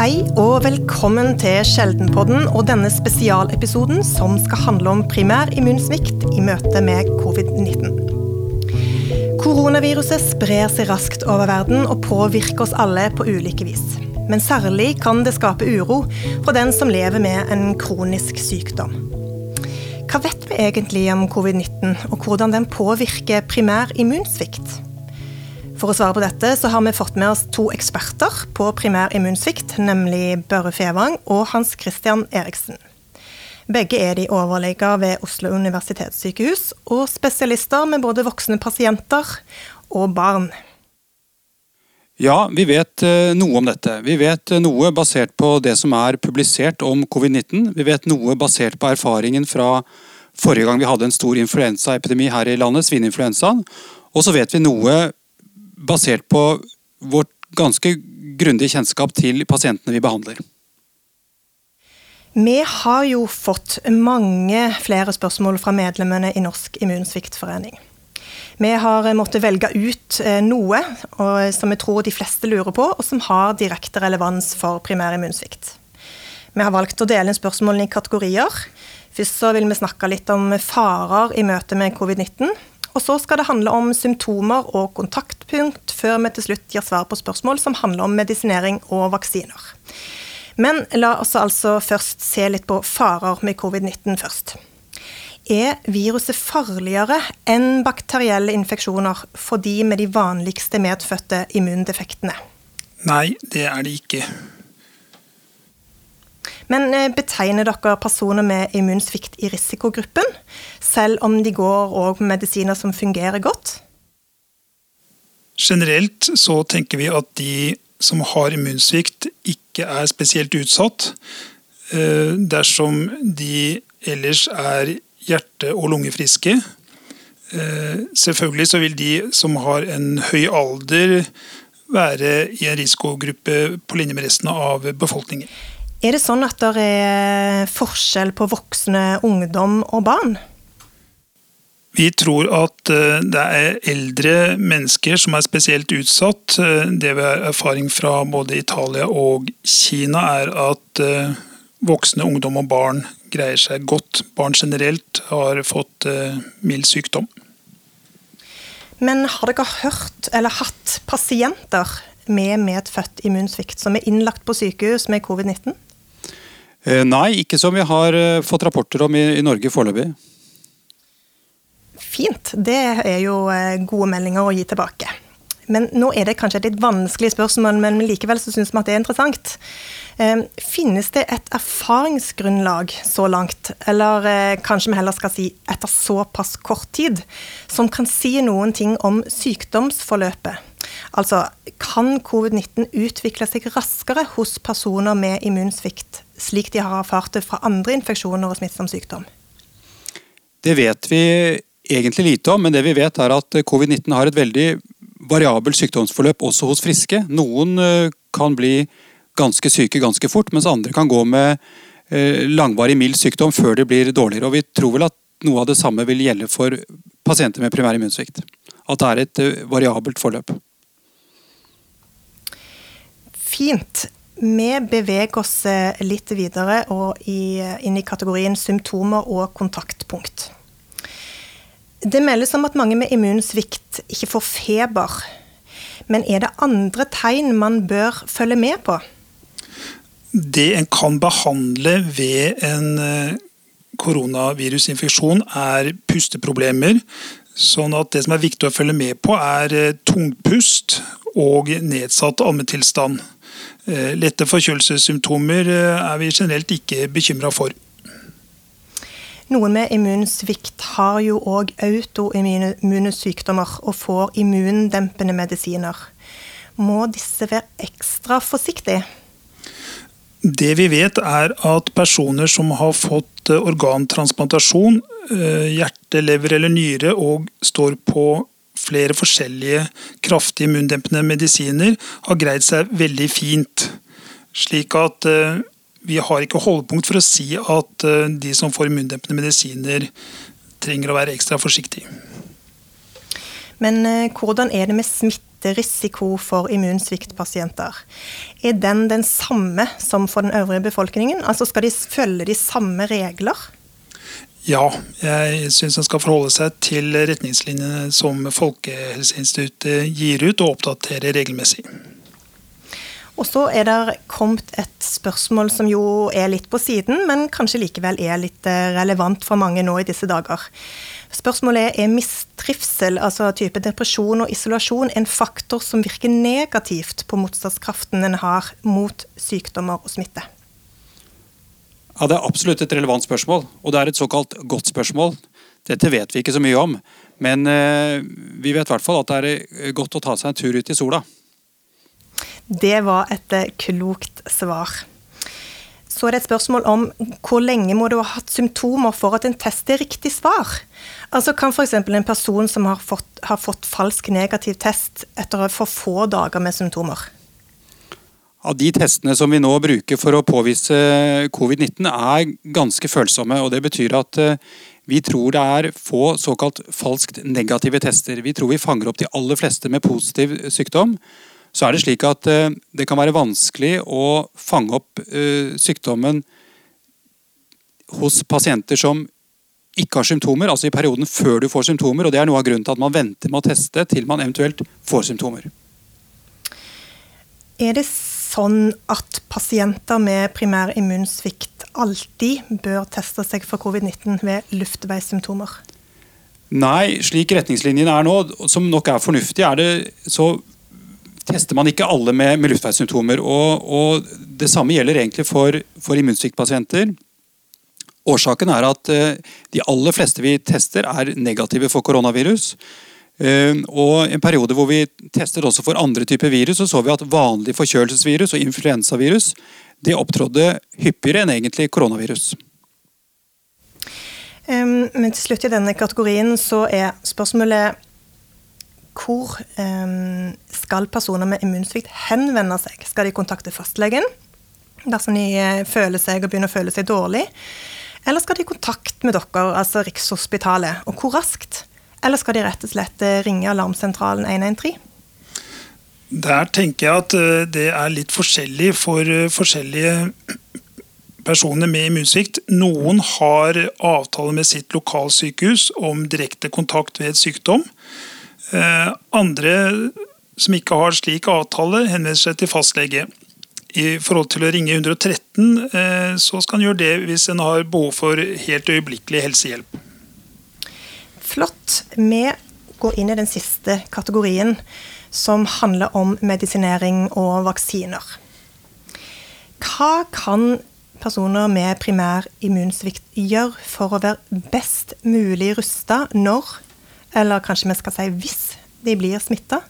Hei og velkommen til Sjeldenpodden og denne spesialepisoden som skal handle om primær immunsvikt i møte med covid-19. Koronaviruset sprer seg raskt over verden og påvirker oss alle på ulike vis. Men særlig kan det skape uro for den som lever med en kronisk sykdom. Hva vet vi egentlig om covid-19, og hvordan den påvirker primær immunsvikt? For å svare på dette så har vi fått med oss to eksperter på primær immunsvikt, nemlig Børre Fevang og Hans Christian Eriksen. Begge er de overleger ved Oslo universitetssykehus og spesialister med både voksne pasienter og barn. Ja, vi vet eh, noe om dette. Vi vet eh, noe basert på det som er publisert om covid-19. Vi vet noe basert på erfaringen fra forrige gang vi hadde en stor influensaepidemi her i landet, svineinfluensaen. Og så vet vi noe basert på vårt ganske grundige kjennskap til pasientene vi behandler. Vi har jo fått mange flere spørsmål fra medlemmene i Norsk immunsviktforening. Vi har måttet velge ut eh, noe som vi tror de fleste lurer på, og som har direkte relevans for primær immunsvikt. Vi har valgt å dele inn spørsmålene i kategorier. Først så vil vi snakke litt om farer i møte med covid-19. Og så skal det handle om symptomer og kontaktpunkt, før vi til slutt gir svar på spørsmål som handler om medisinering og vaksiner. Men la oss altså først se litt på farer med covid-19 først. Er viruset farligere enn bakterielle infeksjoner for de med de vanligste medfødte immundefektene? Nei, det er det ikke. Men eh, betegner dere personer med immunsvikt i risikogruppen, selv om de går òg med medisiner som fungerer godt? Generelt så tenker vi at de som har immunsvikt, ikke er spesielt utsatt eh, dersom de ellers er hjerte- og lungefriske. Eh, selvfølgelig så vil de som har en høy alder, være i en risikogruppe på linje med resten av befolkningen. Er det sånn at det er forskjell på voksne, ungdom og barn? Vi tror at eh, det er eldre mennesker som er spesielt utsatt. Eh, det vi har erfaring fra både Italia og Kina, er at eh, voksne, ungdom og barn greier seg godt. Barn generelt har fått mild sykdom. Men har dere hørt eller hatt pasienter med medfødt immunsvikt som er innlagt på sykehus med covid-19? Eh, nei, ikke som vi har eh, fått rapporter om i, i Norge foreløpig. Fint. Det er jo eh, gode meldinger å gi tilbake. Men nå er det kanskje et litt vanskelig spørsmål, men likevel så syns vi at det er interessant. Finnes det et erfaringsgrunnlag så langt, eller kanskje vi heller skal si etter såpass kort tid, som kan si noen ting om sykdomsforløpet? Altså, kan covid-19 utvikle seg raskere hos personer med immunsvikt slik de har erfart det fra andre infeksjoner og smittsom sykdom? Det vet vi egentlig lite om, men det vi vet er at covid-19 har et veldig variabelt sykdomsforløp også hos friske. Noen eh, kan bli ganske syke ganske fort, mens andre kan gå med eh, langvarig mild sykdom før det blir dårligere. Og Vi tror vel at noe av det samme vil gjelde for pasienter med primær immunsvikt. At det er et eh, variabelt forløp. Fint. Vi beveger oss eh, litt videre og inn i kategorien symptomer og kontaktpunkt. Det meldes om at mange med immunsvikt ikke får feber. Men er det andre tegn man bør følge med på? Det en kan behandle ved en eh, koronavirusinfeksjon, er pusteproblemer. Sånn at det som er viktig å følge med på, er eh, tungpust og nedsatt ammetilstand. Eh, lette forkjølelsessymptomer eh, er vi generelt ikke bekymra for. Noen med immunsvikt har jo òg autoimmune sykdommer og får immundempende medisiner. Må disse være ekstra forsiktige? Det vi vet er at personer som har fått eh, organtransplantasjon, hjerte, lever eller nyre og står på flere forskjellige kraftige immundempende medisiner har greid seg veldig fint. Slik at uh, vi har ikke holdepunkt for å si at uh, de som får immundempende medisiner, trenger å være ekstra forsiktige. Men uh, hvordan er det med smitterisiko for immunsviktpasienter, er den den samme som for den øvrige befolkningen? Altså Skal de følge de samme regler? Ja, jeg syns en skal forholde seg til retningslinjene som Folkehelseinstituttet gir ut og oppdaterer regelmessig. Og så er det kommet et spørsmål som jo er litt på siden, men kanskje likevel er litt eh, relevant for mange nå i disse dager. Spørsmålet er er mistrivsel, altså type depresjon og isolasjon, en faktor som virker negativt på motstandskraften en har mot sykdommer og smitte? Ja, Det er absolutt et relevant spørsmål, og det er et såkalt godt spørsmål. Dette vet vi ikke så mye om, men eh, vi vet i hvert fall at det er godt å ta seg en tur ut i sola. Det var et eh, klokt svar. Så er det et spørsmål om hvor lenge må du ha hatt symptomer for at en test er riktig svar? Altså Kan f.eks. en person som har fått, har fått falsk negativ test etter for få dager med symptomer? Av de testene som vi nå bruker for å påvise covid-19 er ganske følsomme. og Det betyr at eh, vi tror det er få såkalt falskt negative tester. Vi tror vi fanger opp de aller fleste med positiv sykdom. Så er det slik at eh, det kan være vanskelig å fange opp eh, sykdommen hos pasienter som ikke har symptomer, altså i perioden før du får symptomer. og Det er noe av grunnen til at man venter med å teste til man eventuelt får symptomer. Er det sånn at pasienter med primær immunsvikt alltid bør teste seg for covid-19 ved luftveissymptomer? Nei, slik retningslinjene er nå, som nok er fornuftig, er det, så tester man ikke alle med, med luftveissymptomer. Og, og, det samme gjelder egentlig for, for immunsviktpasienter. Årsaken er at eh, de aller fleste vi tester, er negative for koronavirus. Eh, og En periode hvor vi testet også for andre typer virus, så så vi at vanlig forkjølelsesvirus og influensavirus det opptrådde hyppigere enn egentlig koronavirus. Men til slutt i denne kategorien så er spørsmålet hvor skal personer med immunsvikt henvende seg? Skal de kontakte fastlegen dersom de eh, føler seg og begynner å føle seg dårlig? Eller skal de i kontakt med dere, altså Rikshospitalet? Og hvor raskt? Eller skal de rett og slett eh, ringe alarmsentralen 113? Der tenker jeg at eh, det er litt forskjellig for eh, forskjellige personer med immunsvikt. Noen har avtale med sitt lokalsykehus om direkte kontakt ved sykdom. Andre som ikke har slik avtale, henvender seg til fastlege. I forhold til å ringe 113, så skal en gjøre det hvis en har behov for helt øyeblikkelig helsehjelp. Flott. Vi går inn i den siste kategorien, som handler om medisinering og vaksiner. Hva kan personer med primær immunsvikt gjøre for å være best mulig rusta når, eller kanskje vi skal si hvis, de blir smitta?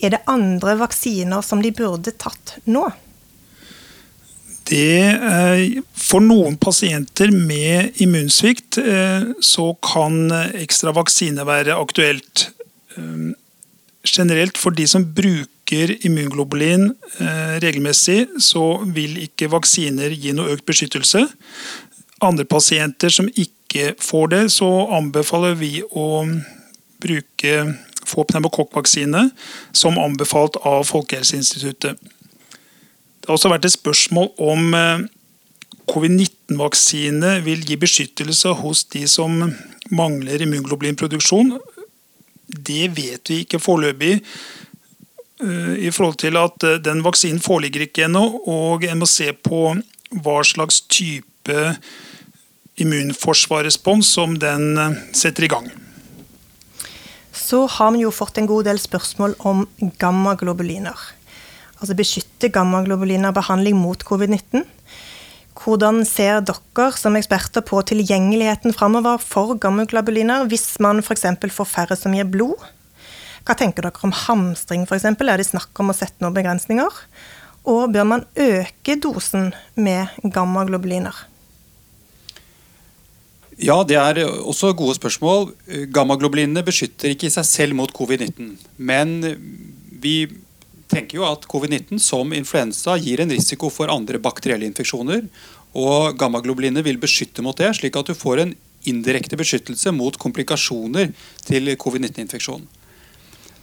Er det andre vaksiner som de burde tatt nå? Det, eh, for noen pasienter med immunsvikt eh, så kan ekstra vaksine være aktuelt. Eh, generelt for de som bruker immunglobulin regelmessig, så vil ikke vaksiner gi noe økt beskyttelse. Andre pasienter som ikke får det, så anbefaler vi å bruke få pneumokokkvaksine, som anbefalt av Folkehelseinstituttet. Det har også vært et spørsmål om eh, covid-19-vaksine vil gi beskyttelse hos de som mangler immungloblinproduksjon. Det vet vi ikke foreløpig. Eh, I forhold til at eh, Den vaksinen foreligger ikke ennå, og en må se på hva slags type immunforsvarsrespons som den setter i gang. Så har vi jo fått en god del spørsmål om gammaglobuliner altså beskytte gammaglobuliner behandling mot covid-19. Hvordan ser dere som eksperter på tilgjengeligheten framover for gammaglobuliner hvis man f.eks. får færre som gir blod? Hva tenker dere om hamstring f.eks.? Er det snakk om å sette noen begrensninger? Og bør man øke dosen med gammaglobuliner? Ja, det er også gode spørsmål. Gammaglobulinene beskytter ikke i seg selv mot covid-19. Men vi tenker jo at covid-19 som influensa gir en risiko for andre bakterielle infeksjoner. Og gammaglobulinene vil beskytte mot det, slik at du får en indirekte beskyttelse mot komplikasjoner til covid-19-infeksjon.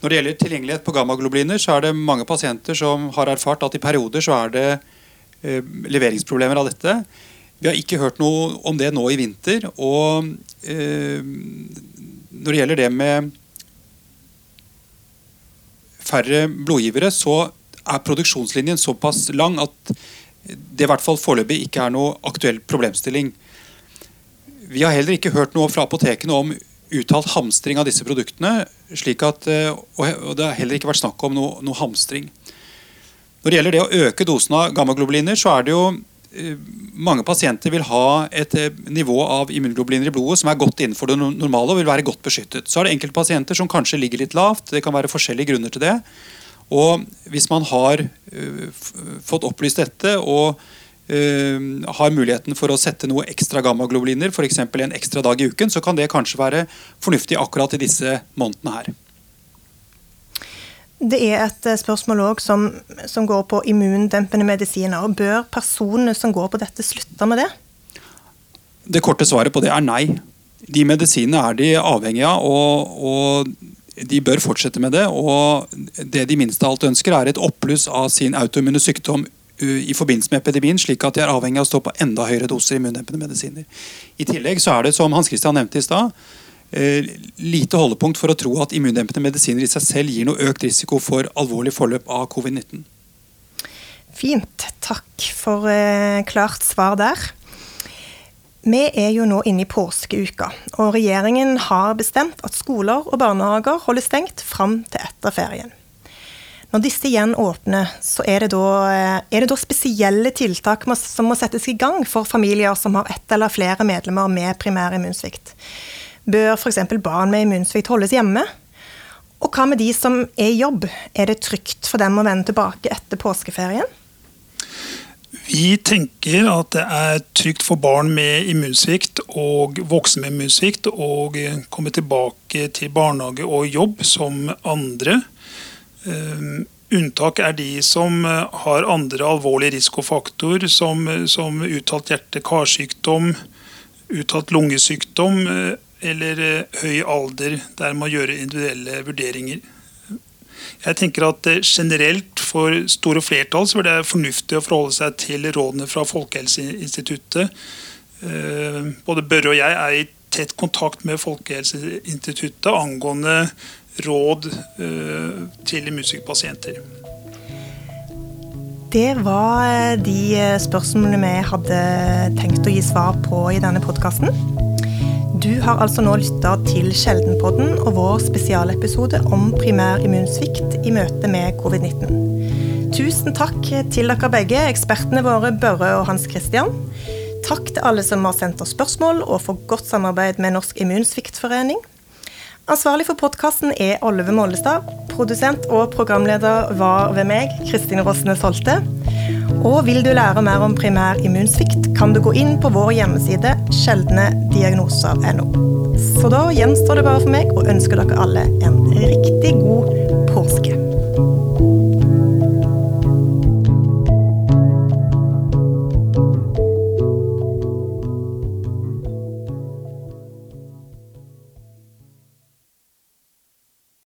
Når det gjelder tilgjengelighet på gammaglobuliner, så er det mange pasienter som har erfart at i perioder så er det eh, leveringsproblemer av dette. Vi har ikke hørt noe om det nå i vinter. Og eh, når det gjelder det med færre blodgivere, så er produksjonslinjen såpass lang at det i hvert fall foreløpig ikke er noe aktuell problemstilling. Vi har heller ikke hørt noe fra apotekene om uttalt hamstring av disse produktene. slik at, eh, og Det har heller ikke vært snakk om noe, noe hamstring. Når det gjelder det å øke dosen av gammaglobuliner, så er det jo mange pasienter vil ha et eh, nivå av immunoglobuliner i blodet som er godt innenfor det normale og vil være godt beskyttet. Så er det enkelte pasienter som kanskje ligger litt lavt. Det kan være forskjellige grunner til det. Og Hvis man har fått opplyst dette og Eh, har muligheten for å sette noe ekstra gammaglobuliner, f.eks. en ekstra dag i uken, så kan det kanskje være fornuftig akkurat i disse månedene her. Det er et eh, spørsmål også som, som går på immundempende medisiner. Bør personene som går på dette, slutte med det? Det korte svaret på det er nei. De medisinene er de avhengige av, og, og de bør fortsette med det. Og det de minst av alt ønsker, er et oppbluss av sin autoimmune sykdom i forbindelse med epidemien, slik at de er avhengig av å stå på enda høyere doser immundempende medisiner. I tillegg så er det, som Hans Christian nevnte i stad, lite holdepunkt for å tro at immundempende medisiner i seg selv gir noe økt risiko for alvorlig forløp av covid-19. Fint. Takk for eh, klart svar der. Vi er jo nå inne i påskeuka, og regjeringen har bestemt at skoler og barnehager holder stengt fram til etter ferien. Når disse igjen åpner, så er det, da, eh, er det da spesielle tiltak som må settes i gang for familier som har ett eller flere medlemmer med primær immunsvikt. Bør f.eks. barn med immunsvikt holdes hjemme? Og hva med de som er i jobb? Er det trygt for dem å vende tilbake etter påskeferien? Vi tenker at det er trygt for barn med immunsvikt og voksne med immunsvikt å komme tilbake til barnehage og jobb som andre. Ehm, unntak er de som har andre alvorlige risikofaktorer, som, som uttalt hjerte-karsykdom, uttalt lungesykdom eller eh, høy alder, der man gjør individuelle vurderinger. Jeg tenker at Generelt for store flertall så er det fornuftig å forholde seg til rådene fra Folkehelseinstituttet. Både Børre og jeg er i tett kontakt med Folkehelseinstituttet angående råd eh, til musikkpasienter. Det var eh, de eh, spørsmålene vi hadde tenkt å gi svar på i denne podkasten. Du har altså nå lytta til Sjeldenpodden og vår spesialepisode om primær immunsvikt i møte med covid-19. Tusen takk til dere begge, ekspertene våre Børre og Hans Christian. Takk til alle som har sendt oss spørsmål, og for godt samarbeid med Norsk immunsviktforening. Ansvarlig for podkasten er Olve Mollestad. Produsent og programleder var ved meg, Kristin Rosnes Holte. Og vil du lære mer om primær immunsvikt, kan du gå inn på vår hjemmeside sjeldnediagnoser.no. Så da gjenstår det bare for meg å ønske dere alle en riktig god påske.